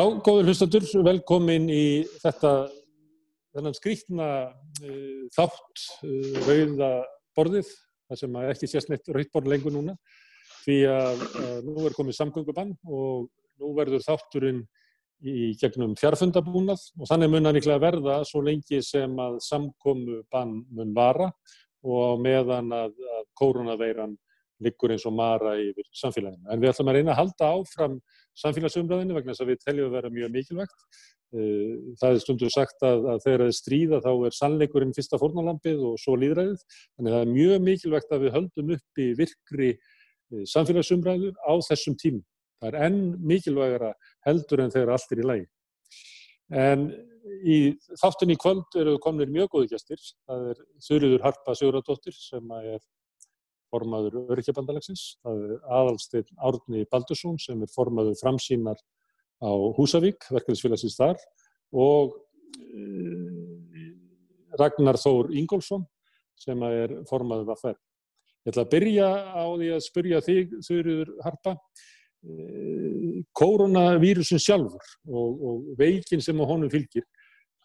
Já, góður hlustatur, velkomin í þetta, þennan skrítna uh, þátt uh, rauða borðið, það sem ekki sést neitt rauðborð lengur núna, því að uh, nú er komið samgöngubann og nú verður þátturinn í gegnum fjárfundabúnað og þannig mun hann ykkur að verða svo lengi sem að samkomu bann mun vara og meðan að, að koronaveiran liggur eins og mara yfir samfélaginu. En við ætlum að reyna að halda áfram samfélagsumræðinu vegna þess að við teljum að vera mjög mikilvægt. Eh, það er stundur sagt að, að þegar það er stríða þá er sannleikurinn fyrsta fórnalampið og svo líðræðið. Þannig að það er mjög mikilvægt að við höldum upp í virkri eh, samfélagsumræðu á þessum tímum. Það er enn mikilvægara heldur en þegar allt er í lagi. En í þáttunni kvöld eru kominir mjög góði gæstir. Það er Þurriður Harpa Sigurðardóttir sem er formaður örkjabandalagsins. Það er aðalsteinn Árni Baldursson sem er formaður framsýnar á Húsavík, verkefnisfélagsins þar og eh, Ragnar Þór Ingólfsson sem er formaður Vaffer. Ég ætla að byrja á því að spyrja þig, Þurriður Harpa, eh, koronavírusin sjálfur og, og veikin sem á honum fylgir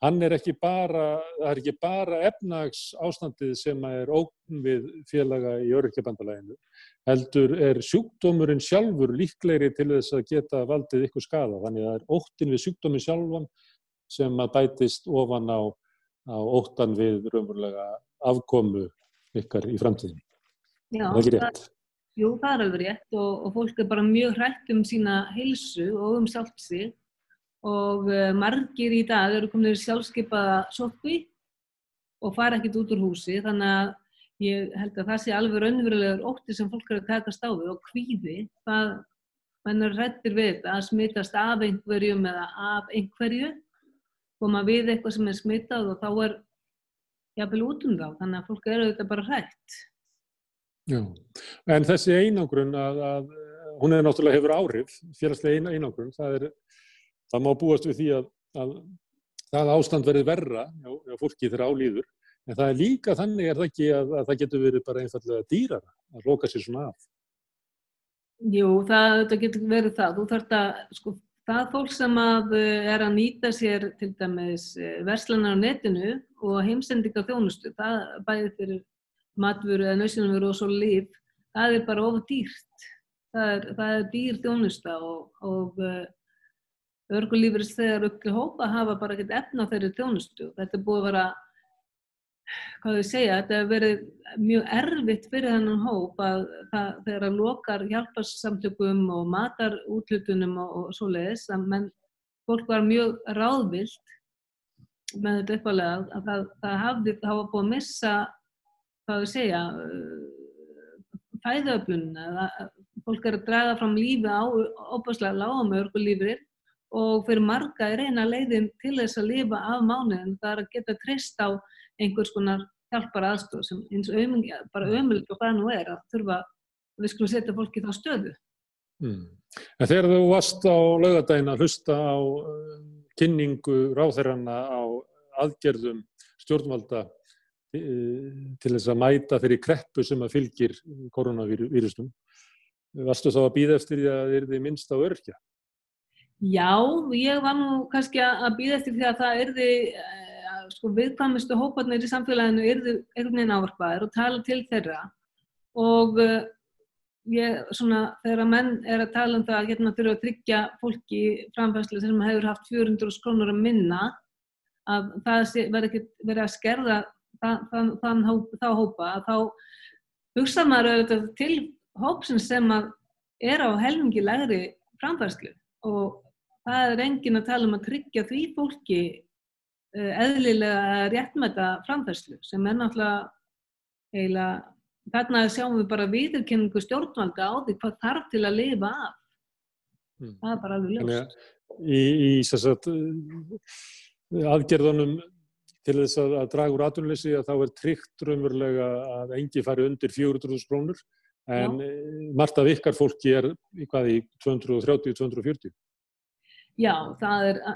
hann er ekki bara, það er ekki bara efnags ástandið sem er ókn við félaga í öryrkjabandalæginu, heldur er sjúkdómurinn sjálfur líklegri til þess að geta valdið ykkur skada. Þannig að það er óttin við sjúkdóminn sjálfan sem að bætist ofan á, á óttan við raunverulega afkomu ykkar í framtíðin. Já, það er ekki rétt. Jú, það er alveg rétt og, og fólk er bara mjög hrætt um sína heilsu og um sjálft sig og uh, margir í dag eru komin í sjálfskeipaða sótvi og fara ekkert út úr húsi. Þannig að ég held að það sé alveg raunverulegur ótti sem fólk eru að takast á við og kvíði það mann er hrettir við að smittast af einhverjum eða af einhverju. Koma við eitthvað sem er smittað og þá er jafnvel út um þá. Þannig að fólk eru þetta bara hrætt. Já, en þessi einangrun að, að hún er náttúrulega hefur áhrif, félagslega einangrun, það er það má búast við því að, að það ástand verið verra á, á fólki þegar álýður en það er líka þannig er það ekki að, að það getur verið bara einfallega dýrara að loka sér svona af? Jú, það, getur verið það. Þú þarf að, sko, það fólk sem að eh, er að nýta sér til dæmis eh, verslanar á netinu og heimsendinga þjónustu það bæði fyrir matvöru eða nössinumveru og svo líf það er bara ofur dýrt. Það er, það er dýr þjónusta og, og eh, örgulífurins þegar upp til hópa hafa bara ekkert efna þeirri þjónustu. Þetta er búið að vera, hvað ég segja, þetta hefur verið mjög erfitt fyrir þennan hóp að það, þegar að lokar hjálparsamtökum og matar útlutunum og, og svo leiðis, menn fólk var mjög ráðvilt með þetta uppalega að það, það hafði, það hafa búið að missa, hvað ég segja, fæðöflununa, fólk er að draga fram lífi á opaslega lágum örgulífurir og fyrir marga er eina leiðin til þess að lifa af mánuðin það er að geta trist á einhvers konar hjálpar aðstof sem eins og ömul, bara ömulegt og hvað nú er að þurfa, við skulum setja fólki þá stöðu. Hmm. En þegar þú varst á laugadaginn að hlusta á uh, kynningu ráþeirana á aðgerðum stjórnvalda uh, til þess að mæta þeirri kreppu sem að fylgir koronavírusnum, varstu þá að býða eftir því að það er því minnst á örkja? Já, ég var nú kannski að býða eftir því að það erði uh, sko, viðkvæmustu hóparnir í samfélaginu erðu einhvern veginn ávarpaðir og tala til þeirra. Og uh, ég, svona, þegar menn er að tala um það að hérna þurfa að tryggja fólki framfæslu sem hefur haft 400 krónur að minna að það verið að skerða þann, þann, þann hóp, þá hópa að þá hugsa maður auðvitað til hópsin sem er á helmingi legri framfæslu og það er engin að tala um að tryggja því fólki uh, eðlilega réttmæta framfærslu sem er náttúrulega eiginlega, þarna sjáum við bara viðurkenningu stjórnvalda á því hvað þarf til að lifa af. Mm. Það er bara alveg ljóst. Í, í sagt, aðgerðunum til þess að, að draga úr atvinnuleysi að þá er tryggt raunverulega að engi fari undir 400.000 krónur en Já. margt af ykkar fólki er í í 230-240. Já, það er uh,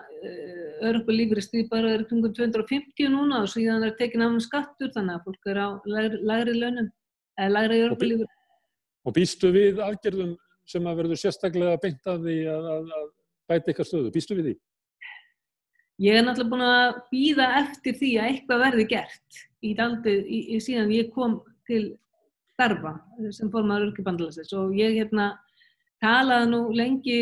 örgulífri stýpar er kringum 250 núna og síðan er tekin af um skattur þannig að fólk er á lægri, lægri launum eða lægri örgulífri. Og býstu við aðgerðum sem að verður sérstaklega beint að því að, að, að bæta eitthvað stöðu, býstu við því? Ég er náttúrulega búin að býða eftir því að eitthvað verði gert í daldið í, í síðan ég kom til starfa sem formadur örkibandalagsins og ég hérna talaði nú lengi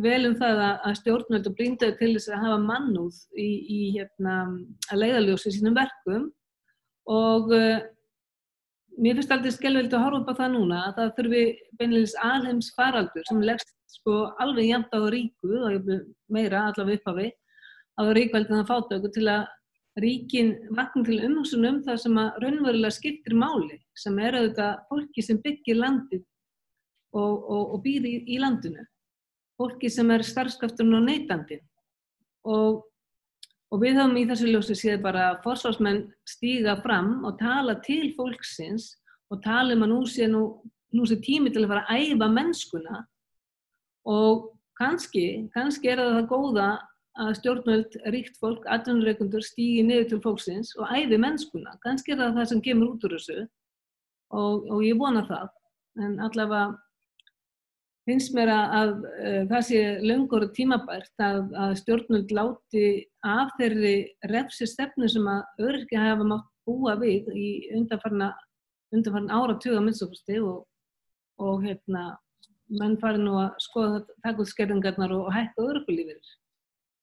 vel um það að stjórnvöld og brindaði til þess að hafa mannúð í, í hérna að leiðaljósi sínum verkum og uh, mér finnst aldrei skellveld að horfa upp á það núna að það þurfi beinleins alheims faraldur sem leggst sko alveg jæmt á ríku og meira allavega upp á við á ríkveldin að fátöku til að ríkin vakna til umhengsunum þar sem að raunverulega skiptir máli sem er auðvitað fólki sem byggir landið og, og, og býr í, í landinu. Fólki sem er starfskrafturinn og neytandi. Og, og við höfum í þessu ljósi séð bara að forsvarsmenn stíga fram og tala til fólksins og tala um að nú sé, nú, nú sé tími til að fara að æfa mennskuna og kannski, kannski er það það góða að stjórnvöld, ríkt fólk, atvinnureikundur stýgi niður til fólksins og æði mennskuna. Ganski er það það sem kemur út úr þessu og, og ég vona það. En allavega finnst mér að, að, að það sé löngur og tímabært að, að stjórnvöld láti af þeirri refsi stefnu sem að öryrki hafa mátt búa við í undanfarna, undanfarna ára tuga minnstofasti og, og hérna, menn fari nú að skoða takkuðskerðingarnar og hækka öryrkulífið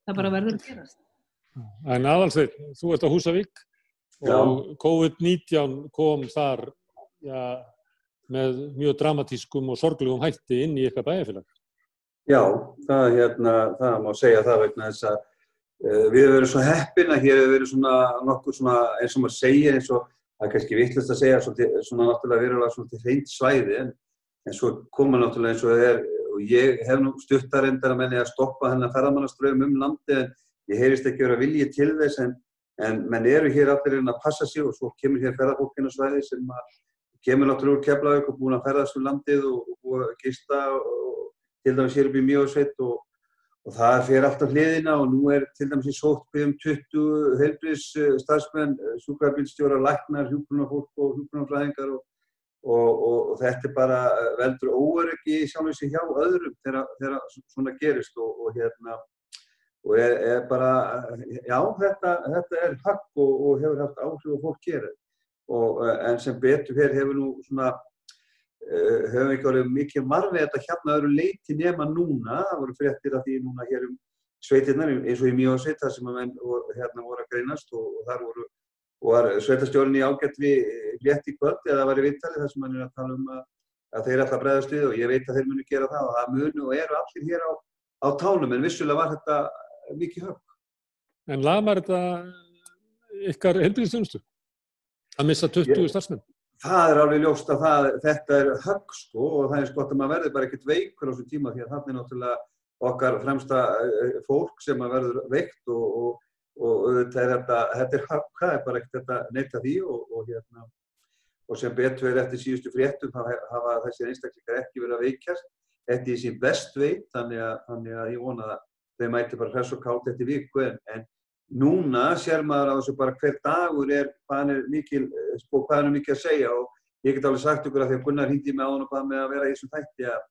það bara verður að gerast. En aðalsveit, þú ert á Húsavík Já. og COVID-19 kom þar ja, með mjög dramatískum og sorglegum hætti inn í eitthvað bæjarfélag. Já, það, hérna, það má segja það vegna þess að uh, við hefum verið svo heppin að hér hefur verið svona nokkuð svona eins og maður segja eins og það er kannski vittlust að segja svona, svona náttúrulega verulega svona til hreint svæði en, en svo koma náttúrulega eins og það er og ég hef nú stuttar endar að menni að stoppa hennar ferðamannaströfum um landi en ég heyrist ekki verið að vilja til þess en, en menn eru hér allir að passa sig og svo kemur hér ferðarfólkinu svæði sem kemur náttúrulega úr Keflavík og búin að ferðast um landið og, og gista og til dæmis hér upp í Mjósveit og, og það fer alltaf hliðina og nú er til dæmis í sóttbyggjum 20 heilbris starfsmenn, súkvæðarbilstjóra, læknar, hjúgrunarfólk og hjúgrunarfræðingar og Og, og, og þetta er bara eh, veldur óöryggi sjálf þessi hjá öðrum þegar svona gerist og, og hérna og er, er bara, já þetta, þetta er hakk og hefur haft áhrif og fólk gerir eh, en sem betur hér hefur nú svona uh, hefur ekki verið mikið marfið þetta hérna öðru leiti nema núna, það voru fréttir af því núna hér um sveitirnar eins og í Mjósveit þar sem að menn hérna voru að greinast og þar voru og var sveitastjórn í ágættri létt í kvöld eða var í vittali þar sem hann er að tala um að, að þeir alltaf bregðast við og ég veit að þeir munu gera það og það munu og eru allir hér á, á tánum en vissulega var þetta mikið höfn. En lamar þetta ykkar heldriðstjónustu? Að missa 20 starfsmenn? Það er alveg ljóst að það, þetta er högg sko og það er sko að maður verður bara ekkert veikur á þessu tíma því að það er náttúrulega okkar fremsta eh, fólk sem verður veikt og, og og er, þetta, þetta er hafka, það er bara ekkert þetta neyta því og, og, hérna, og sem betur er eftir síðustu fréttum hafa þessi einstaklingar ekki verið að veikjast þetta er sín best veit þannig að, þannig að ég vona að þau mæti bara hress og kátt eftir viku en, en núna sér maður á þessu bara hver dagur er hvaðan er mikil, sko, hvaðan er mikil að segja. Og ég get alveg sagt okkur að því að Gunnar hindi með á hann og hvað með að vera í þessum þætti að,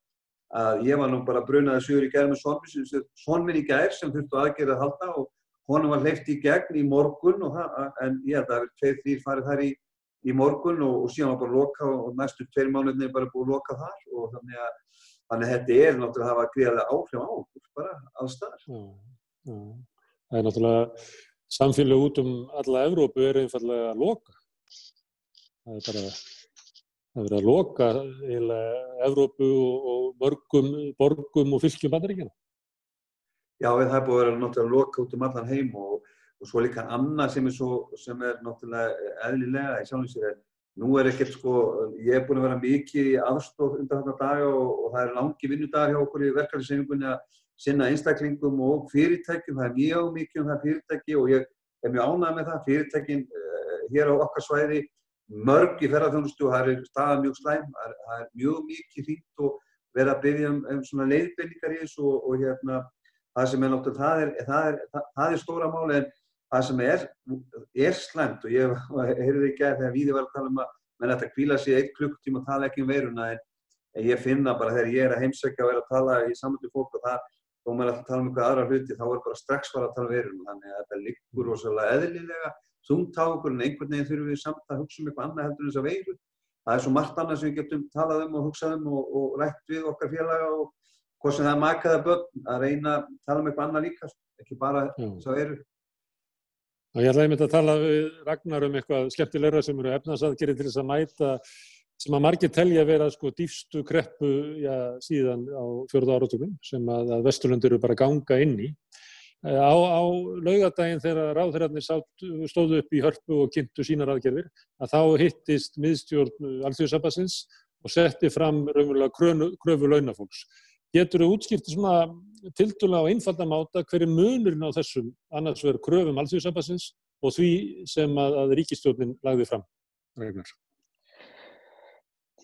að ég var nú bara brunaði suður í gerð með sonminn í gerð sem þurftu aðgerða að halda og honum var hleyft í gegn í morgun það, en ég held að það hefur tveir þrýr farið þar í, í morgun og, og síðan var bara loka og næstu tveir mánuðin er bara búið að loka þar. Og þannig að, þannig að þetta er náttúrulega að hafa greiðlega áhrif á okkur bara allstaðar. Það er náttúrulega samfélag út um alla Evrópu er einfallega að loka. Það er bara það verið að loka Evrópu og, og mörgum borgum og fylgjum bandaríkjana. Já, það er búið að vera náttúrulega loka út um allan heim og, og svo líka annað sem er, svo, sem er náttúrulega eðlilega í sjálfins nú er ekkert sko, ég er búin að vera mikið í aðstof undan þarna daga og, og það er langi vinnudagar hjá okkur í verkefnisefingunni að sinna einstaklingum og fyrirtækjum, það er mjög mikið um það fyrirtæki og ég er mjög ánægð með það, fyrirtækin uh, hér á okkar svæði, mörg í ferðarþjónustu og það er staðan mjög slæm, það er, það er mjög mikið hýtt og vera að byrja um, um svona leiðbendingar í þessu og, og hérna það sem er náttúrulega, það er, það er, það, það er stóra máli en það sem er, er slæmt og ég heyrði ekki að þegar við varum að tala um að menn ætti að kvíla sér eitt klukktíma og tala ekki um veiruna en ég finna bara þegar ég er að heimsækja og er að tala í samöldu fólk og það, þó maður alltaf tala um eitthvað aðra hluti, þá er bara strax fara að tala um veiruna, þannig að þetta liggur rosalega eðlilega, þungt á okkur en einhvern veginn þurfum við samt að hugsa um eitthvað annað heldur en þess að veiru. Það er svo margt annað sem við getum talað um og hugsað um og, og rætt við okkar félaga og hvort sem það er makaða börn að reyna að tala um eitthvað annað líka, ekki bara þess að veiru. Og ég ætlaði myndi að tala við Ragnar um eitthvað skemmtilegra sem eru efnarsaðgerið til þess að mæta sem að margir telja að vera sko dýfstu kreppu já, síðan á fjörða áratökum sem að, að Vesturlundur eru bara ganga inn í. Eh, á, á laugadaginn þegar ráðherrarnir stóðu upp í hörpu og kynntu sínar aðgerðir að þá hittist miðstjórn Alþjóðsabassins og setti fram raunverulega kröfu launafólks. Getur þú útskiptið svona tildulega á einfaldamáta hverju munurinn á þessum annars verður kröfum Alþjóðsabassins og því sem að, að ríkistjórnin lagði fram? Ragnar.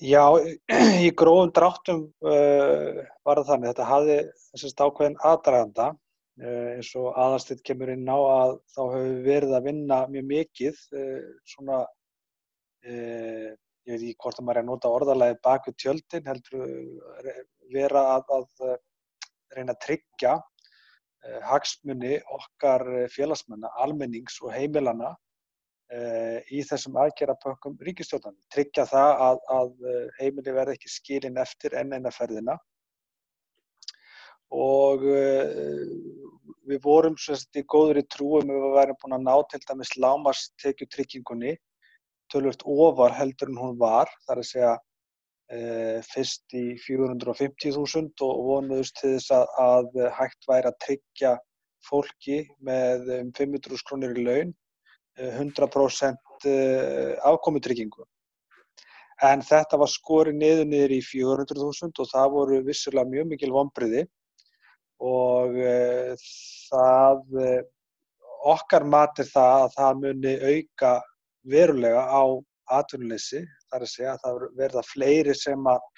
Já, í gróðum dráttum uh, var það þannig. Þetta hafði þessast ákveðin aðdraganda uh, eins og aðarstitt kemur inn á að þá hefur við verið að vinna mjög mikið uh, svona, ég veit ekki hvort að maður er að nota orðalagi baku tjöldin, heldur vera að, að reyna að tryggja hagsmunni okkar félagsmenna, almennings og heimilana Uh, í þessum aðgerapökkum ríkistjóðan. Tryggja það að, að eh, heimili verði ekki skilin eftir enn eina ferðina og uh, við vorum sérst í góður í trúum við værum búin að ná til dæmis lámastekjutryggingunni tölvört ofar heldur en hún var, þar að segja uh, fyrst í 450.000 og vonuðust til þess að, að hægt væri að tryggja fólki með um 500.000 krónir í laun 100% eh, afkomutryggingu. En þetta var skorið niður niður í 400.000 og það voru vissulega mjög mikil vonbriði og e, það, e, okkar matir það að það muni auka verulega á atvinnuleysi, þar að segja að það verða fleiri sem að,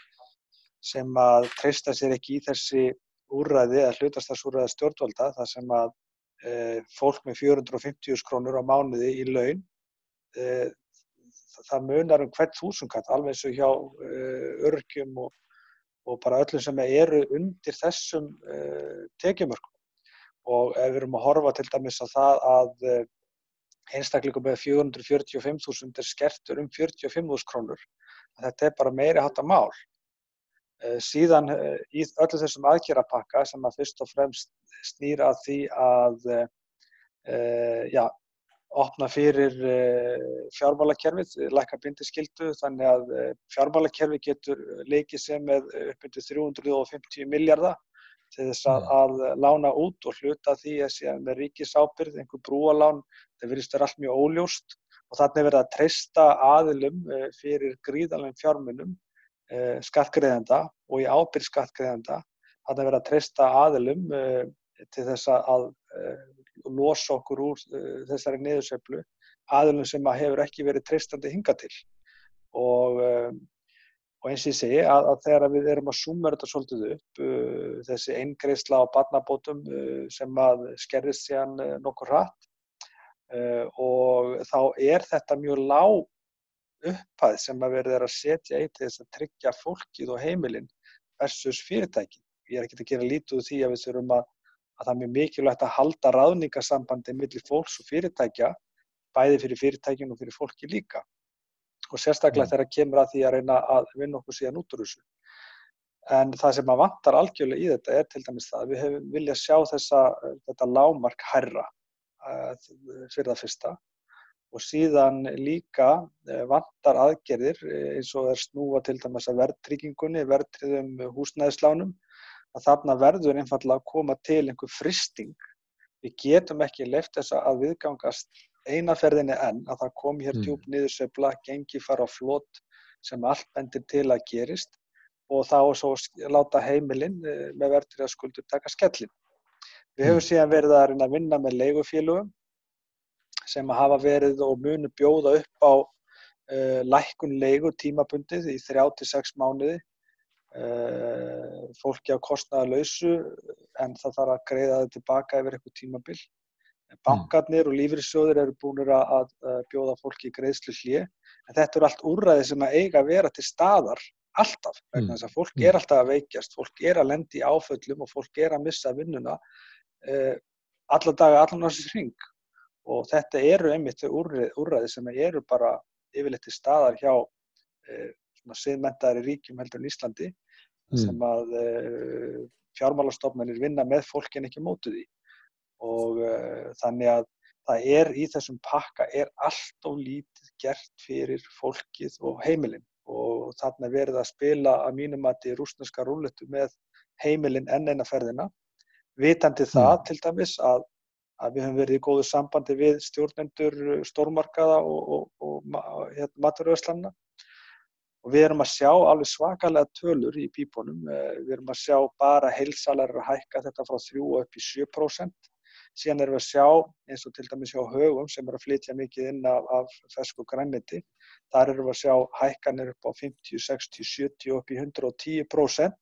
sem að treysta sér ekki í þessi úrræði eða hlutast þessu úrræði stjórnvalda, þar sem að Eh, fólk með 450 krónur á mánuði í laun eh, það munar um hvert þúsunkatt alveg eins og hjá eh, örgjum og, og bara öllum sem eru undir þessum tekjumörkum. Og ef við erum að horfa til dæmis á það að einstakleikum með 445.000 er skertur um 45.000 krónur þetta er bara meiri hátta mál. Eh, síðan eh, í öllu þessum aðgerapakka sem að fyrst og fremst snýra því að e, já, opna fyrir fjármálakerfið, lækka bindiskildu, þannig að fjármálakerfið getur leikið sem með uppbyrju 350 miljardar til þess að, að lána út og hluta því að sé með ríkisábyrð, einhver brúalán, það verðist vera allt mjög óljóst og þannig verða að treysta aðilum fyrir gríðalum fjármunum uh, skattgreðenda og í ábyrg skattgreðenda að það verða að treysta aðilum uh, til þess að uh, losa okkur úr þessari niðurseflu aðilum sem að hefur ekki verið treystandi hinga til. Og, og eins og ég segi að, að þegar við erum að suma þetta svolítið upp þessi eingreisla á barnabótum sem að skerðist síðan nokkur hratt og þá er þetta mjög lág upphæð sem að verður að setja í til þess að tryggja fólkið og heimilinn versus fyrirtæki. Ég er ekki að gera lítið úr því að við þurfum að, að það er mjög mikilvægt að halda ráðningasambandi millir fólks og fyrirtækja, bæði fyrir fyrirtækjum og fyrir fólki líka. Og sérstaklega mm. þegar kemur að því að reyna að vinna okkur síðan út úr þessu. En það sem að vantar algjörlega í þetta er til dæmis það að við hefum viljað sjá þessa, þetta lámark herra uh, fyrir það fyrsta og síðan líka eh, vantar aðgerðir eh, eins og er snúa til dæmis að verðtryggingunni, verðtriðum húsnæðislánum, að þarna verður einfallega að koma til einhver fristing. Við getum ekki leift þess að viðgangast einaferðinni enn að það kom hér mm. djúb niðursöfla, gengi fara á flót sem allt bendir til að gerist og þá svo láta heimilinn eh, með verðtriðaskuldur taka skellin. Við höfum mm. síðan verið að að vinna með leigufélugum sem hafa verið og munu bjóða upp á uh, lækkun leigu tímabundið í 3-6 mánuði. Uh, fólki á kostnaða lausu en það þarf að greiða það tilbaka yfir eitthvað tímabil. Bankarnir og lífrissjóðir eru búin að, að, bjóða fólki í greiðslu hlið en þetta eru allt úrræði sem að eiga að vera til staðar alltaf, vegna þess að fólk er alltaf að veikjast, fólk er að lendi í áföllum og fólk er að missa vinnuna uh, alla daga, allan náttúrulega hring og þetta eru einmitt þau úrræði, sem eru bara yfirleitt í staðar hjá uh, siðmentaðari ríkjum heldur en Íslandi mm. sem að uh, fjármálastofnarnir vinna með fólk en ekki mótu því og þannig að það er í þessum pakka er allt og lítið gert fyrir fólkið og heimilinn og þarna verið að spila að mínum að í rúsneska rúletu með heimilinn enn eina ferðina vitandi mm. það til dæmis að, að við höfum verið í góðu sambandi við stjórnendur stórmarkaða og, og, og, hérna, maturöðslanna og við erum að sjá alveg svakalega tölur í pípunum. Við erum að sjá bara heilsalar hækka þetta frá 3 upp í 7% síðan erum við að sjá eins og til dæmis hjá högum sem er að flytja mikið inn af, af fersku grænmeti þar erum við að sjá hækkanir upp á 50, 60, 70 upp í 110%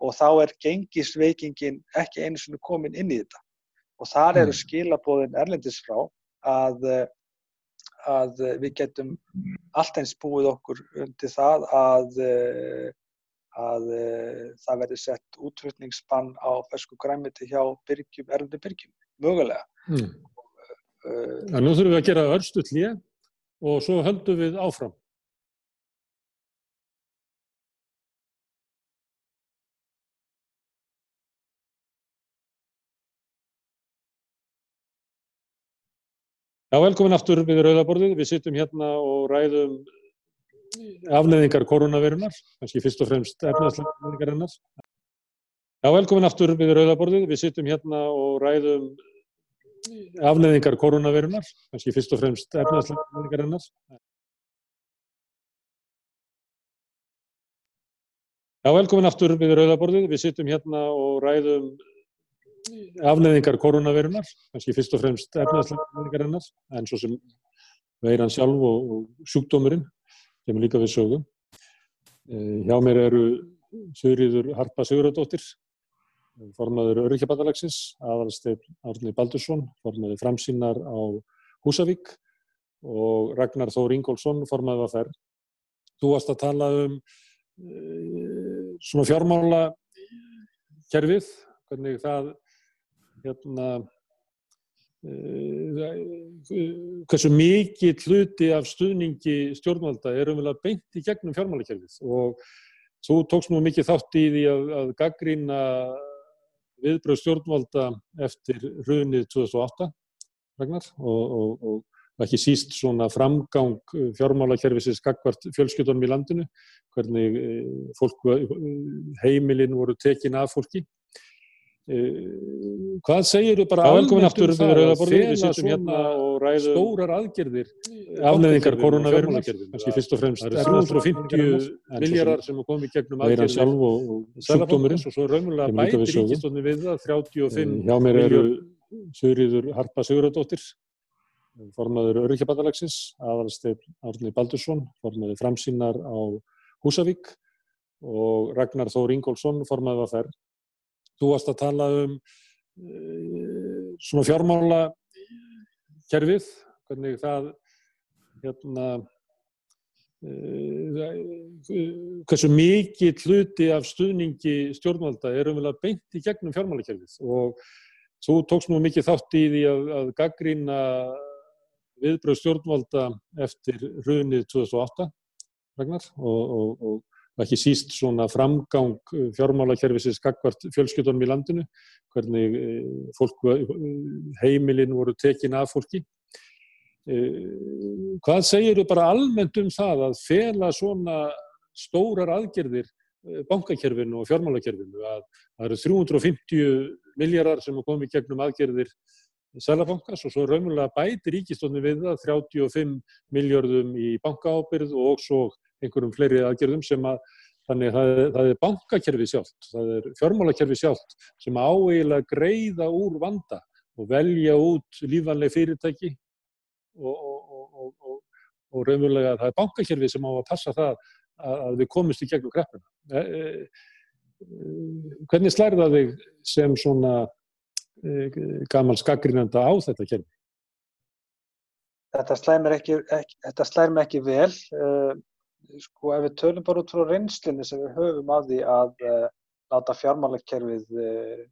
og þá er gengisveikingin ekki einu svona komin inn í þetta og þar eru mm. skilabóðin erlendis frá að, að við getum allt eins búið okkur undir það að að uh, það verði sett útflutningsspann á fersku græmiti hjá byrgjum, erlendu byrgjum mögulega. Mm. Uh, nú þurfum við að gera örstu hlýja og svo höldum við áfram. Já, velkomin aftur við Rauðaborðið. Við sittum hérna og ræðum afleðingar koronavirunar, kannski fyrst og fremst efnaðslegarinnar. Já, velkomin aftur við Rauðaborðið. Við sittum hérna og ræðum afleðingar koronavirunar, kannski fyrst og fremst efnaðslegarinnar. Já, velkomin aftur við Rauðaborðið. Við sittum hérna og ræðum afleðingar koronavirunar, kannski fyrst og fremst efnaðslegarinnar, en svo sem veiran sjálf og, og sjúkdómurinn kemur líka við sögum. Eh, hjá mér eru Sigriður Harpa Sigurðardóttir, formadur Örykjabandalagsins, aðalsteyr Árni Baldursson, formadur Framsýnar á Húsavík og Ragnar Þór Ingólfsson, formadur að ferð. Þú varst að tala um e, svona fjármála kerfið, hvernig það hérna hversu mikið hluti af stuðningi stjórnvalda er umvel að beint í gegnum fjármálakerfið. Og þú tókst nú mikið þátt í því að, að gaggrína viðbröð stjórnvalda eftir hrunið 2008 Ragnar, og, og, og ekki síst svona framgang fjármálakerfisins gagvart fjölskyldunum í landinu. Hvernig eh, fólk, heimilin voru tekin af fólki. Eh, hvað segir þú bara aftur um það að fela svona stórar aðgerðir afleðingar koronaviruna kannski fyrst og fremst 350 miljardar sem er komið gegnum aðgerðir. sjálf og sjúkdómurinn og svo raunverulega bæti ríkistónu við það 35 eh, hjá mér eru Sigriður Harpa Sigurðardóttir formadur Örykjabandalagsins aðalsteyr Árni Baldursson formadur Framsýnar á Húsavík og Ragnar Þór Ingólfsson formadur að ferð Þú varst að tala um uh, svona fjármála kerfið, hvernig það hérna uh, hversu mikið hluti af stuðningi stjórnvalda er umvel að beint í gegnum fjármálakerfið. Og þú tókst nú mikið þátt í því að, að gaggrína viðbröð stjórnvalda eftir hrunið 2008 Ragnar og, og, og ekki síst svona framgang eh, fjármálakerfisins skakvart fjölskyldunum í landinu, hvernig eh, fólk, eh, heimilin voru tekin af fólki. Hvað segir þú bara almennt um það að fela svona stórar aðgerðir bankakerfinu og fjármálakerfinu að það eru 350 miljardar sem er komið gegnum aðgerðir Sælabankas og svo raunverulega bæti ríkistónu við það 35 miljardum í bankaábyrð og svo einhverjum fleiri aðgerðum sem að þannig að það, það er bankakerfi sjálft, það er fjármálakerfi sjálft sem áeiginlega greiða úr vanda og velja út lífanlega fyrirtæki og, og, og, og raunverulega það er bankakerfi sem á að passa það að við komumst í gegnum kreppuna. E, e, hvernig slærða þig sem svona e, gammal skakrinanda á þetta kerfi? Þetta slær mér ekki, ekki, slær mér ekki vel. Sko ef við tölum bara út frá reynslinni sem við höfum af því að uh, láta fjármálakerfið uh,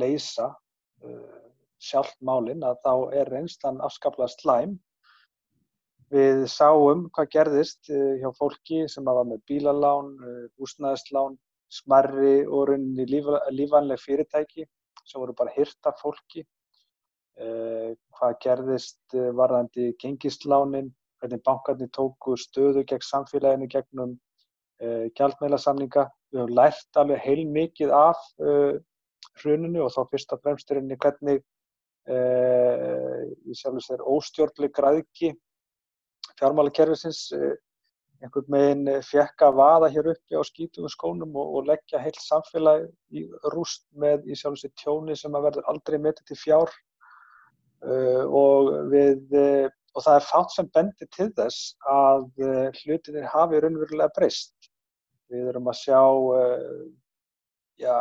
leysa uh, sjálft málinn að þá er reynslan afskaplega slæm. Við sáum hvað gerðist hjá fólki sem var með bílalán, húsnæðislán, smarri og rauninni líf, lífanleg fyrirtæki sem voru bara hirta fólki. Hvað gerðist varðandi gengislánin, hvernig bankarnir tóku stöðu gegn samfélaginu gegnum uh, gjaldmeila-samninga. Við höfum lært alveg heil mikið af uh, hruninu og þá fyrst og fremst er henni hvernig uh, ég sjálf þess að óstjórnleg græðki fjármálakerfisins einhvern veginn fekk að vaða hér uppi á skítum skónum og, og leggja heilt samfélag í rúst með í sjálf þess að tjóni sem að verður aldrei metið til fjár og við og það er fátt sem bendir til þess að uh, hlutinir hafi raunverulega breyst. Við erum að sjá uh, já,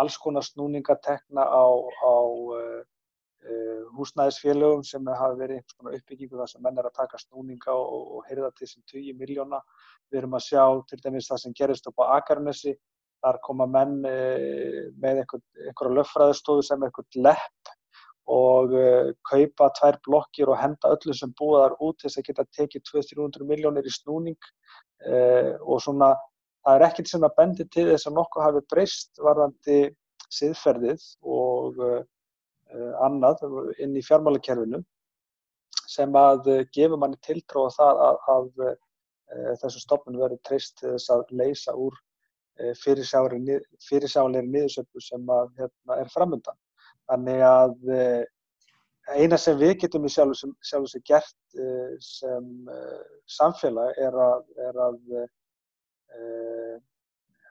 alls konar snúningatekna á, á uh, húsnæðisfélögum sem hafi verið einhvers konar uppbyggingu þar sem menn er að taka snúninga og, og heyrða til sem 20 miljóna. Við erum að sjá til dæmis það sem gerist upp á Akarnesi. Þar koma menn með einhverja löffræðistofu sem einhvert lepp og uh, kaupa tvær blokkir og henda öllu sem búaðar út þess að geta tekið 200-300 miljónir í snúning uh, og svona það er ekkert sem að bendi til þess að nokkuð hafi breyst varðandi siðferðið og uh, annað inn í fjármálakerfinu sem að gefur manni tiltróða það að, að þessu stopnum verður treyst til þess að leysa úr fyrirsjáleiri niðursöpu sem að, hérna, er framöndan. Þannig að eh, eina sem við getum í sjálf sér gert eh, sem eh, samfélag er að, er að e,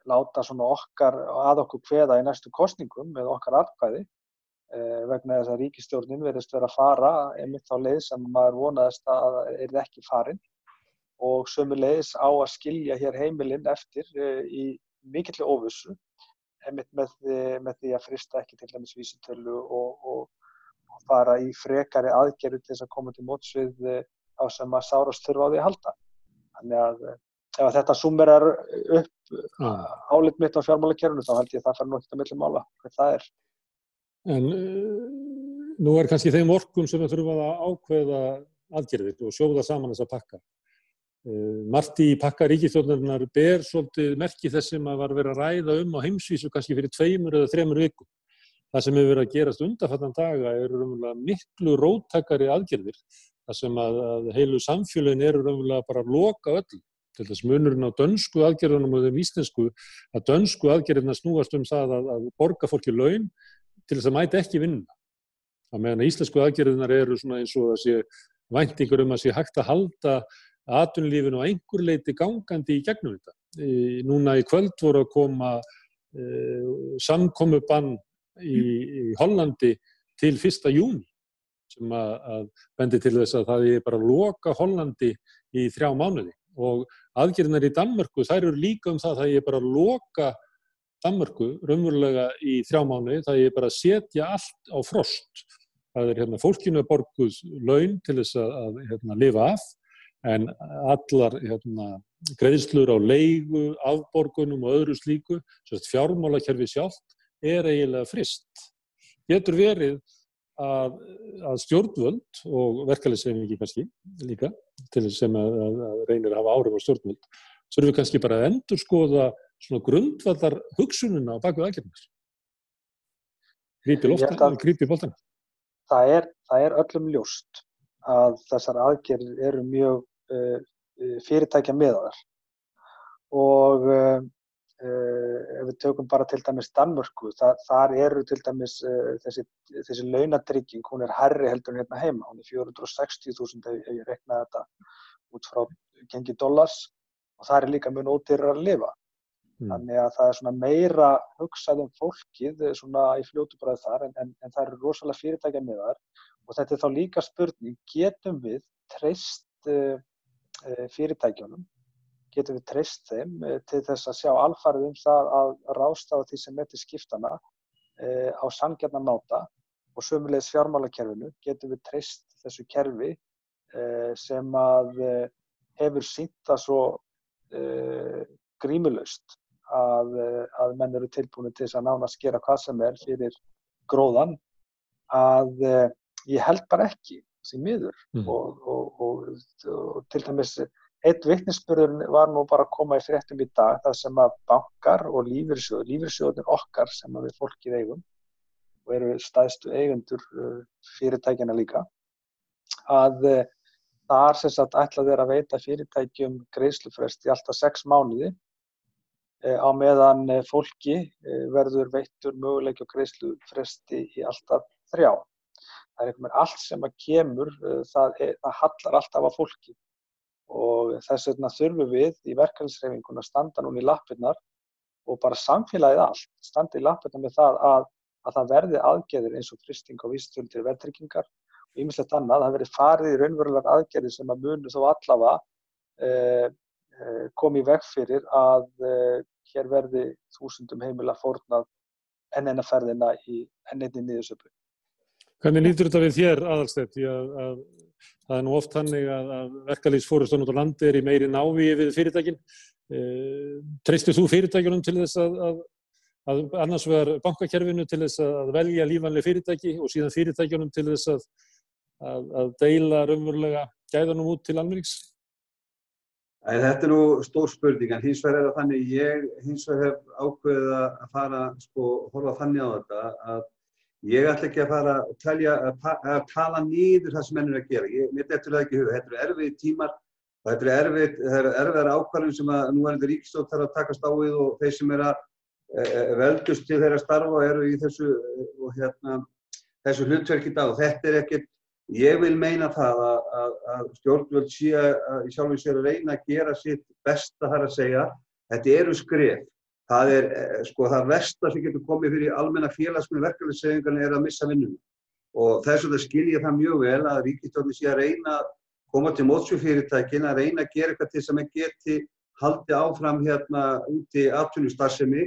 láta okkar að okkur hveða í næstu kostningum með okkar atkvæði vegna þess að ríkistjórnin verðist vera að fara einmitt á leið sem maður vonaðist að er ekki farin. Og sömu leiðis á að skilja hér heimilinn eftir í mikilvæg ofussu með, með, því að frista ekki til dæmis vísitölu og, og, og fara í frekari aðgerðu til þess að koma til mótsvið eh, á sem að sárast þurfa á því að halda. Þannig að eh, ef að þetta sumerar upp álit mitt á fjármálakerfunu þá held ég að það nú ekkert að millum mála hvað það er. En uh, nú er kannski þeim orkum sem þurfum að ákveða aðgerðið og sjóða saman þessa pakka. Eh, Marti í pakka ríkistjórnarinnar ber svolítið merki þess sem að var verið að ræða um á heimsvísu kannski fyrir tveimur eða þremur vikum. Það sem hefur verið að gerast undarfattan daga eru umvöla miklu róttakari aðgerðir. Það sem að, að heilu samfélagin eru umvöla bara að loka öll. Til þess munurinn á dönsku aðgerðunum og þeim íslensku að dönsku aðgerðina snúast um það að, að borga fólki laun til þess að mæta ekki vinna. Það meðan að íslensku aðgerðunar eru svona eins og þessi væntingur um að sé hægt að halda aðtunlífinu á einhver leiti gangandi í gegnum þetta. Núna í kvöld voru að koma e, samkomu bann í, í Hollandi til fyrsta júni sem að, að bendi til þess að það er bara að loka Hollandi í þrjá mánuði og aðgerðinar í Danmörku þær eru líka um það að það er bara að loka Danmörku raunverulega í þrjá mánuði, það er bara að setja allt á frost. Það er hérna, fólkinu að borguð laun til þess að, að hérna, lifa af en allar hérna, greiðslur á leigu, afborgunum og öðru slíku, fjármálakerfi sjálft, er eiginlega frist. Getur verið að, að stjórnvöld og verkefæliðsefningi kannski líka, til þess að, að reynir að hafa áhrif á stjórnvöld, erum við kannski bara að endur skoða svona grundvallar hugsununa á baku aðgerðnars. Grípi bóltana. Það, það er öllum ljóst að þessar aðgerðir eru mjög fyrirtækja miðaðar og uh, ef við tökum bara til dæmis Danmörku, það, þar eru til dæmis þessi, þessi launatrygging, hún er herri heldur en hérna heima, hún er 460.000 ef ég reknaði þetta út frá gengi dollars og það er líka mjög ódýrar að lifa. Mm. Þannig að það er svona meira hugsað um fólkið svona í fljótu bræð þar en, en, en það eru rosalega fyrirtækja miðar og þetta er þá líka spurning, getum við treyst Eh, fyrirtækjunum getum við treyst þeim eh, til þess að sjá alfarið um það að rástafa því sem til skiptana eh, á sangjarnar náta og sömulegis fjármálakerfinu getum við treyst þessu kerfi sem að hefur sínt það svo uh, grímulöst að, að menn eru tilbúinu til þess að nánast gera hvað sem er fyrir gróðan að ég held bara ekki því miður Mm. og, og, og, til dæmis eitt vittnisspörður var nú bara að koma í fréttum í dag það sem að bankar og lífyrsjóður, lífyrsjóðunir okkar sem að við fólkið eigum og eru stæðstu eigendur uh, fyrirtækjana líka að uh, þar sem sagt ætla þeir að veita fyrirtækjum greiðslufrest í alltaf sex mánuði uh, á meðan fólki verður veittur möguleik og greiðslufresti í alltaf þrjá. Það er einhvern veginn allt sem að kemur, uh, það, er, það hallar alltaf á fólki og þess vegna þurfum við í verkefnisreifinguna að standa núna í lappirnar og bara samfélagið allt standa í lappirnar með það að, að það verði aðgerðir eins og fristing á vísitöldir verðtryggingar og ýmislegt annað, það verði farið í raunverulegar aðgerðir sem að munu þó allavega eh, eh, komi í veg fyrir að eh, hér verði þúsundum heimila fórnað enn enna ferðina í enn einni niðursöpu. Hvernig lítur þetta við þér aðalstætt? Að, að, það er nú oft hannig að, að verkalýsfórustan út á landi er í meiri návíi við fyrirtækin. E, treystir þú fyrirtækjunum til þess að, að, að annars vegar bankakerfinu til þess að velja lífanlega fyrirtæki og síðan fyrirtækjunum til þess að deila raunverulega gæðanum út til almennings? Þetta er nú stór spurning, en hins vegar er það þannig, ég hins vegar hef ákveðið að fara, sko, horfa þannig á þetta að ég ætla ekki að fara að, telja, að, ta að tala nýður það sem menn er að gera. Ég, mér dettur það ekki í huga, þetta eru erfið tímar og þetta eru erfiðar ákvarðum sem að nú er þetta ríkistótt þarf að takast á við og þeir sem er að e, veldust til þeirra starfa eru í þessu, og, hérna, þessu hlutverk í dag og þetta er ekkert Ég vil meina það að, að, að stjórnvöld sé að í sjálfum sér að reyna að gera sitt besta þar að segja. Þetta eru skref. Það er sko það versta sem getur komið fyrir almenna félagsmið verkefnisefingarna er að missa vinnunum. Og þess vegna skilja það mjög vel að ríkistjórnir sé að reyna að koma til mótsfjörfyrirtækin, að reyna að gera eitthvað til sem að geti haldi áfram hérna úti aftunistarðsemi.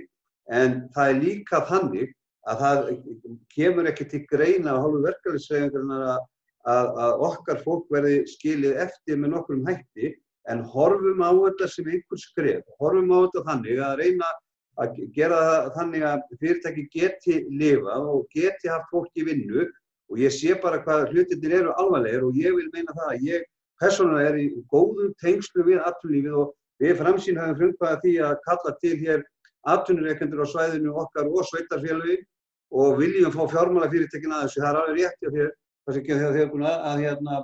En það er líka þannig að það kemur ekki til greina á hálfu verkefnisefingarna að Að, að okkar fólk verði skilið eftir með nokkrum hætti en horfum á þetta sem einhver skref, horfum á þetta þannig að reyna að gera það þannig að fyrirtæki geti lifað og geti haft fólk í vinnu og ég sé bara hvað hlutinir eru alvarlegir og ég vil meina það að ég persónulega er í góðum tengslu við atvinnulífið og við framsýn hafum frumkvæða því að kalla til hér atvinnureikendur á svæðinu okkar og sveitarfélagi og viljum fá fjármálafyrirtækin að þessu, það er alveg rétt hjá þér það sem ekki þegar búin að, hérna,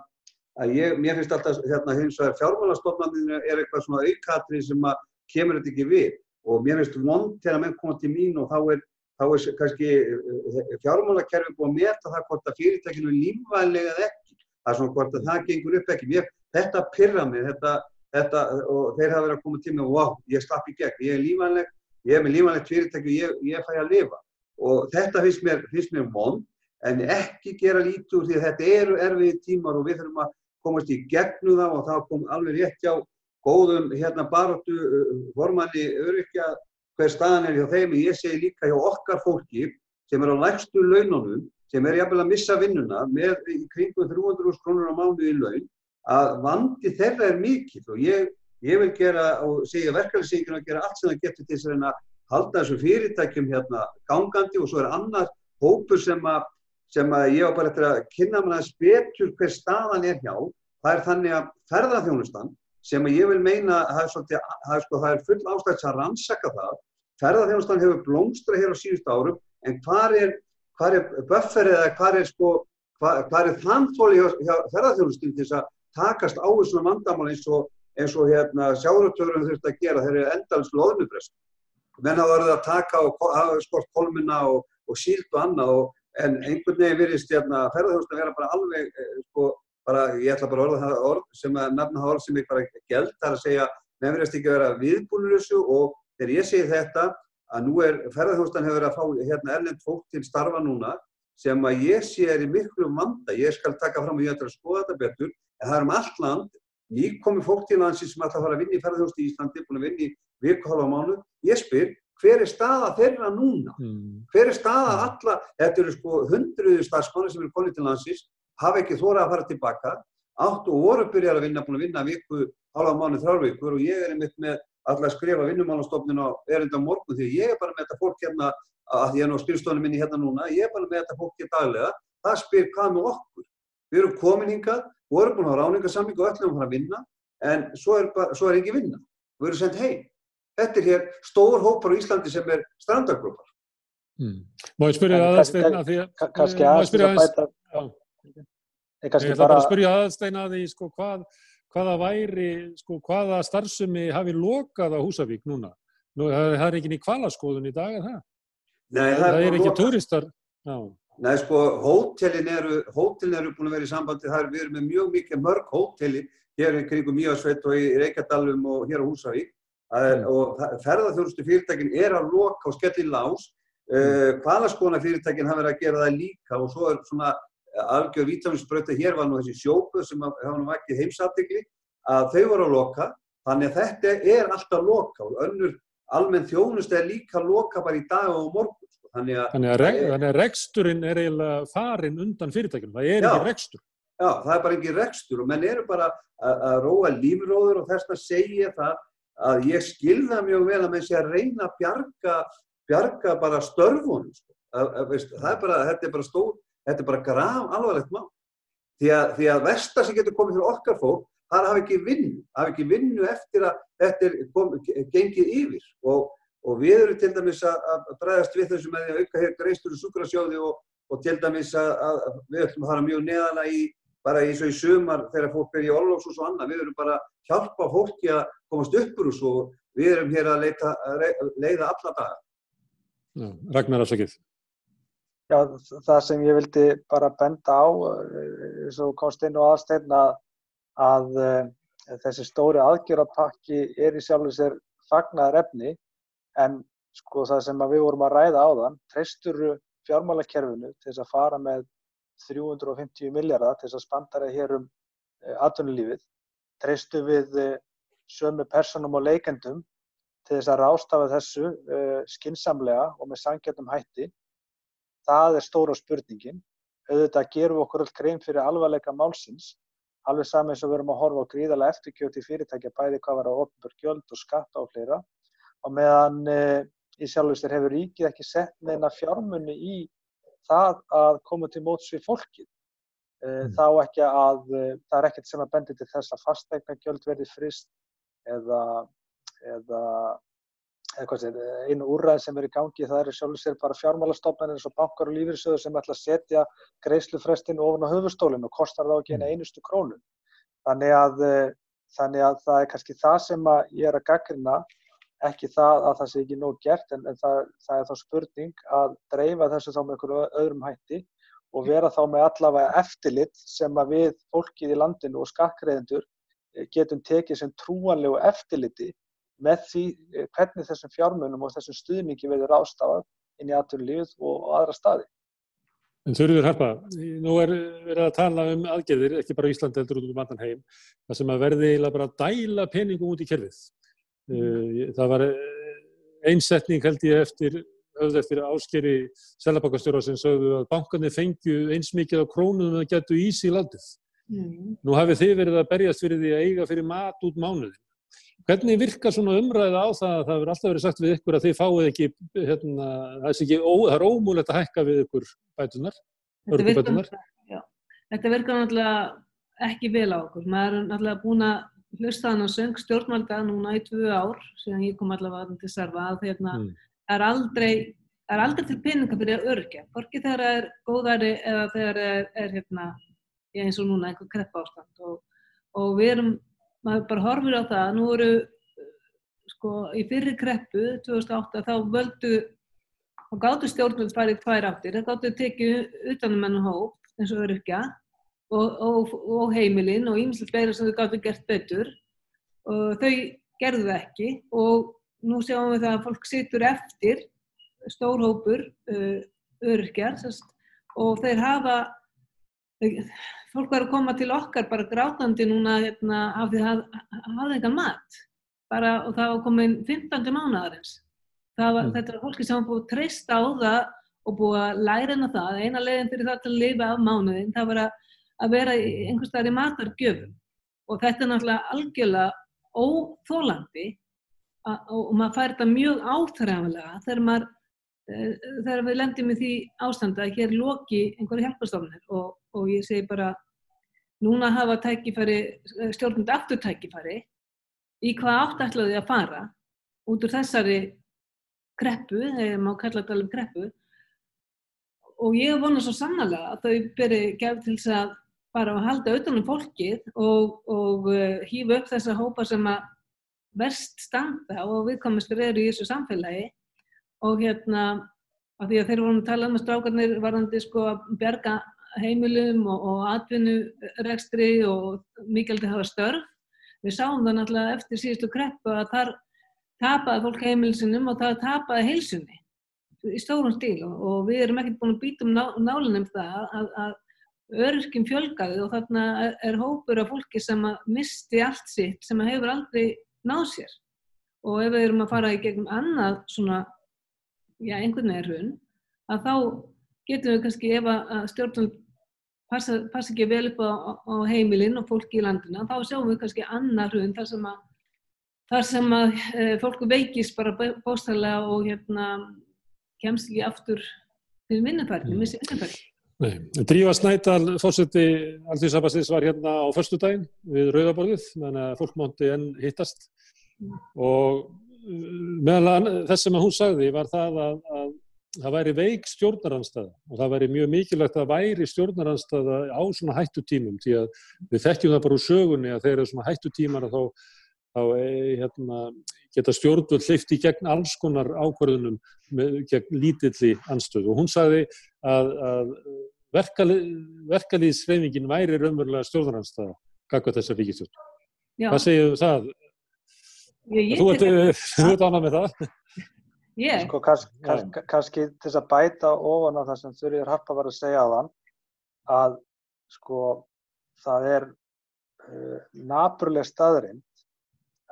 að ég, mér finnst alltaf hérna, hins vegar fjármálastofnarnir er eitthvað svona aukatri sem að kemur þetta ekki við og mér finnst vond þegar menn koma til mín og þá er, þá er kannski fjármálakerfi búið að meta það hvort að fyrirtækinu er lífvænlega eða ekki. Það er svona hvort að það gengur upp ekki. Mér, þetta pyrra mig þetta, þetta, og þeir hafa verið að koma til mig og wow, ég slapp í gegn, ég er lífvænleg ég er með lífvænlegt fyrirtæki og ég, ég fæ að lifa. Og þetta finnst mér, finnst mér vond en ekki gera lítið úr því að þetta eru erfiði tímar og við þurfum að komast í gegnu þá og það kom alveg rétt hjá góðum hérna baróttu formanni öryrkja hver staðan er hjá þeim. Og ég segi líka hjá okkar fólki sem er á lægstu laununum sem er jafnvel að missa vinnuna með í kringum 300 krónur á mánu í laun að vandi þeirra er mikill. Og ég, ég vil gera og segja verkefælisíkjum að gera allt sem það getur til þess að halda þessu fyrirtækjum hérna gangandi. Og svo er annar hópur sem að sem að ég á bara eftir að kynna mér aðeins betur hver staðan er hjá. Það er þannig að ferðarþjónustan sem ég vil meina að það er, er, sko, er full ástæðis að rannsaka það. Ferðarþjónustan hefur blómstra hér á síðust árum en hvað er, er bufferið eða hvað er, sko, þannfóli hjá, hjá ferðarþjónustin til þess að takast á þessuna vandamál eins og, eins og hérna, sjáratöðurum þurft að gera þegar er endalins loðnubrest. Menn hafa verið að taka hafa skort kolmina og, og síld og annað og en einhvern veginn virðist hérna, ferðarþjóðstum vera bara alveg eh, sko, bara, ég ætla bara að orða það orð sem að nefna það orð sem ég bara gælt það er að segja, verðast ekki að vera viðbúinur þessu og þegar ég segi þetta að nú er, ferðarþjóðstan hefur verið að fá hérna erlend fólk til starfa núna sem að ég sé er í miklu vanda ég skal taka fram og ég ætla að skoða þetta betur en það er um allt land ég komi fólk til landsi sem ætla að fara að vinna í ferðarþjóðstu í Íslandi, búin að vinna í viku hálfa mánu, ég spyr hver er staða þeirra núna? Mm. Hver er staða alla, þetta eru sko hundruðu starfsmanni sem eru konið til landsins, hafa ekki þóra að fara tilbaka átt og voru byrjar að vinna, búin að vinna viku, halva mánu, þrjárvíkur og ég er einmitt með alltaf að skrifa vinnumálastofnun á erinda morgun því ég er bara með þetta fólk hérna, að ég er nú á skrifstofunum minni hérna núna, ég er bara með þetta fólk hérna daglega, það spyr hvað með okkur. Við erum komin hingað, vorum búin að hafa ráningarsamling og öllum að fara að vinna, en svo er, bara, svo er ekki vinna. Við erum sendt heim. Þetta er hér stór hópar á Íslandi sem er strandargrúpar. Mm. Má ég spyrja aðeins að því að... Kanski aðeins að bæta... Ég ætla bara að spyrja aðeins að því sko hvað hvaða væri, sko, hvaða starfsemi hafi lokað á Húsavík núna? Nú, það, er ekki í kvalaskoðun í dag, er það? Nei, það, það er, er ekki turistar. Já. Nei, sko, hótelin eru, hótelin eru búin að vera í sambandi, það er, við erum með mjög mikið mörg hóteli hér í kringum Míasveit og í Reykjadalum og hér á Húsavík mm. og ferðarþjónustu fyrirtækin er að loka og skelli lás, mm. uh, kvalaskona fyrirtækin hafa verið að gera það líka og svo er svona algjör vítaminsbröta hér var nú þessi sjópu sem hafa nú ekki heimsattikli að þau voru að loka. Þannig að þetta er alltaf loka og önnur almenn þjónust er líka loka bara í dag og morgun sko. þannig að, þannig að, reg, þannig að reksturinn er eiginlega farin undan fyrirtækjum það er já, ekki rekstur. Já, það er bara ekki rekstur og menn eru bara að, að róa lífróður og þess að segja það að ég skilða mjög vel að menn sé að reyna að bjarga, bjarga bara störfunum sko. það er bara, þetta er bara stór Þetta er bara graf alvarlegt mál. Því að, því að versta sem getur komið fyrir okkar fólk, það hafi ekki vinnu, hafi ekki vinnu eftir að þetta er kom, gengið yfir. Og, og við erum til dæmis að, að bregðast við þessu með því að auka hér greistur og sukrasjóði og, og til dæmis að, að við ætlum að fara mjög neðala í, bara eins og í sumar þegar fólk er í orlófs og annað. Við erum bara að hjálpa fólki að komast uppur og svo við erum hér að leita, leiða alla dagar. Ragnar afsakið. Já, það sem ég vildi bara benda á, eins og komst inn á aðstæðna, að, að uh, þessi stóri aðgjörapakki er í sjálf og sér fagnaðar efni, en sko það sem við vorum að ræða á þann, treystur fjármálakerfinu til þess að fara með 350 miljardar til þess að spandara hér um uh, atvinnulífið, treystu við uh, sömu personum og leikendum til þess að rástafa þessu skinsamlega og með sangjörnum hætti Það er stóra spurningin. Auðvitað gerum við okkur öll grein fyrir alvarleika málsins, alveg saman eins og við erum að horfa á gríðarlega eftirkjöti fyrirtækja bæði hvað var á ofnbjörg gjöld og skatta og fleira. Og meðan e, í sjálfsvegar hefur ríkið ekki sett neina fjármunni í það að koma til móts við fólkið. E, mm. Þá ekki að, e, það er ekkert sem að bendi til þess að fastegna gjöld verði frist eða, eða einu úrræð sem er í gangi það eru sjálfur sér bara fjármálastofnarnir eins og bankar og lífyrsöður sem ætla að setja greiðslufrestinu ofan á höfustólinu og kostar þá ekki eina mm. einustu krónu. Þannig að, eh, þannig að það er kannski það sem ég er að gaggrina, ekki það að það sé ekki nóg gert en, en það, það er þá spurning að dreifa þessu þá með einhverju öðrum hætti og vera þá með allavega eftirlit sem að við fólkið í landinu og skakkreðendur eh, getum tekið sem trúanlegu eftirliti með því eh, hvernig þessum fjármunum og þessum stuðningi verður ástafað inn í aðturlífið og aðra staði. En Þurður Harpa, nú er verið að tala um aðgerðir, ekki bara Íslandi heldur út um annan heim, það sem að verði eiginlega bara að dæla peningum út í kerfið. Mm. Það var eh, einsetning held ég eftir, höfð eftir áskeri selabakastjóra sem sögðu að bankarnir fengju eins mikið á krónum að getu ís í landið. Mm. Nú hafið þið verið að berjast fyrir því að eiga fyrir mat út mánuðin. Hvernig virkar svona umræða á það að það verður alltaf verið sagt við ykkur að þið fáið ekki, hérna, það er ekki, ó, það er ómúlegt að hækka við ykkur bætunar, örgubætunar? Þetta virkar náttúrulega ekki vel á okkur. Maður er náttúrulega búin að hlusta þann á söng stjórnvalda núna í tvö ár, síðan ég kom allavega til starfa, að hérna, mm. er aldrei, er aldrei til peninga fyrir örgja. Hvorki þegar það er góðari eða þegar það er, er hérna, eins og núna einhver krepp ástand og, og við erum maður bara horfir á það, nú eru sko í fyrri kreppu 2008 þá völdu og gáttu stjórnvöld farið tvær áttir, það gáttu tekið utanum ennum hóp eins og öryrkja og, og, og heimilinn og ímslega fleira sem þau gáttu gert betur. Og þau gerðu það ekki og nú sjáum við það að fólk situr eftir stórhópur uh, öryrkjar og þeir hafa fólk var að koma til okkar bara grátandi núna hérna, af því að það hafði eitthvað mat bara, og það var komin 15. mánuðarins mm. þetta var fólki sem var búið að treysta á það og búið að læra hennar það eina leginn fyrir það til að lifa af mánuðin það var að, að vera einhvers staðar í matargjöfum og þetta er náttúrulega algjörlega óþólandi og maður fær þetta mjög áþræðanlega þegar maður þegar við lendum í því ástanda að hér loki einhverju hjálpastofnir og, og ég segi bara núna hafa tækifæri, stjórnund aftur tækifæri í hvað átt ætlaði að fara út úr þessari kreppu, eða maður kalla þetta alveg kreppu. Og ég vona svo sannlega að þau beri gefð til þess að bara að halda auðvitað fólkið og, og uh, hýfa upp þessa hópa sem að verst standa og viðkomistur eru í þessu samfélagi og hérna af því að þeir voru að tala um að strákarnir varðandi sko að berga heimilum og, og atvinnurekstri og að hafa störf. Við sáum það náttúrulega eftir síðustu kreppu að þar tapaði fólk heimilsinum og það tapaði heilsunni í stórum stíl og, og við erum ekkert búin að býta um ná, nálinum það að, að öryrkjum fjölgaði og þarna er hópur af fólki sem að misti allt sitt sem að hefur aldrei náð sér og ef við erum að fara í gegnum annað svona, já einhvern veginn hrun að þá getum við kannski ef að stjórnum passa, passa ekki vel upp á, á heimilinn og fólki í landina þá sjáum við kannski annað hrun þar sem að þar sem að e, fólku veikist bara bóstæðilega og hérna kemst ekki aftur til vinnufærni, missi vinnufærni. Nei, Drífa Snædal, fórseti Alþjóðsabastins var hérna á förstu daginn við Rauðaborðið, þannig að fólk móndi enn hittast mm. og meðal þess sem hún sagði var það að, að það væri veik stjórnaranstæða og það væri mjög mikilvægt að væri stjórnaranstæða á svona hættutímum því að við þekkjum það bara úr sögunni að þeir eru svona hættutímar að þá þá eh, hérna, geta stjórnvöld hleyft í gegn alls konar ákvarðunum með, gegn lítilli anstöðu og hún sagði að, að verkalýðsreifingin væri raunverulega stjórnaranstæða kakvað þessar ríkistjórn. Hvað segir það? Ég, þú ert ánað með það? Yeah. Sko, kannski, kannski, kannski til þess að bæta ofan á það sem Þurriður Harpa var að segja á þann að sko það er uh, naburlega staðurinn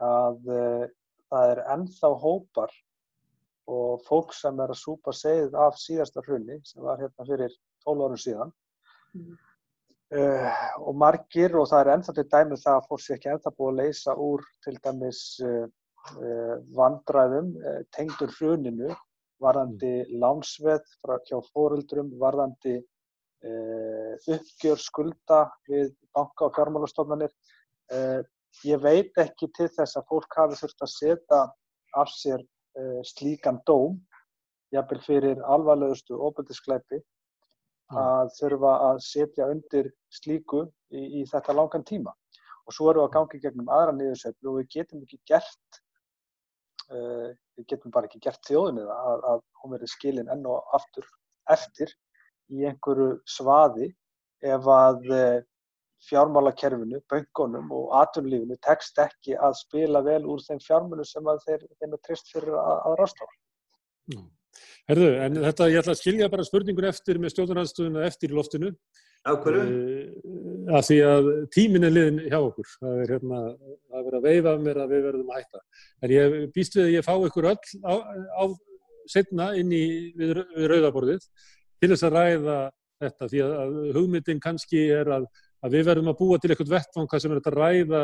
að uh, það er ennþá hópar og fólk sem er að súpa segið af síðasta hrunni sem var hérna fyrir 12 árum síðan mm. Uh, og margir og það er ennþá til dæmið það að fólk sé ekki ennþá búið að leysa úr til dæmis uh, vandræðum tengdur hruninu varðandi mm. lánsveð frá hjá fóruldrum, varðandi uppgjör skulda við banka og fjármálastofnanir ég veit ekki til þess að fólk hafi þurft að setja af sér uh, slíkan dóm jafnvel fyrir alvarlegustu óbyrdiskleipi að þurfa að setja undir slíku í, í þetta langan tíma. Og svo erum við að gangi gegnum aðra niðurseflu og við getum ekki gert uh, við getum bara ekki gert þjóðinni að, að hún verið skilin enn og aftur eftir í einhverju svaði ef að uh, fjármálakerfinu, böngunum og atvinnulífinu tekst ekki að spila vel úr þeim fjármunu sem þeir, þeim er trist fyrir að, að rásta á. Herðu, en þetta, ég ætla að skilja bara spurningur eftir með stjórnarhansstöðuna eftir í loftinu. Á hverju? Uh, að því að tímin er liðin hjá okkur. Það er hérna, að vera að veifa mér að við verðum að hætta. En ég býst við að ég fá ykkur öll á, á setna inn í við, við rauðaborðið til þess að ræða þetta því að hugmyndin kannski er að að við verðum að búa til eitthvað vettvanga sem er að ræða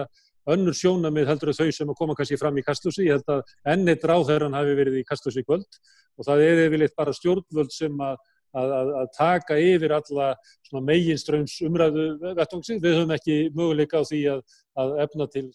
önnur sjónamið heldur að þau sem að koma kannski fram í kastlúsi. Ég held að ennit ráðherran hafi verið í kastlúsi kvöld og það er yfirleitt bara stjórnvöld sem að, að, að taka yfir alla meginströms umræðu vettvangsið. Við höfum ekki möguleika á því að efna til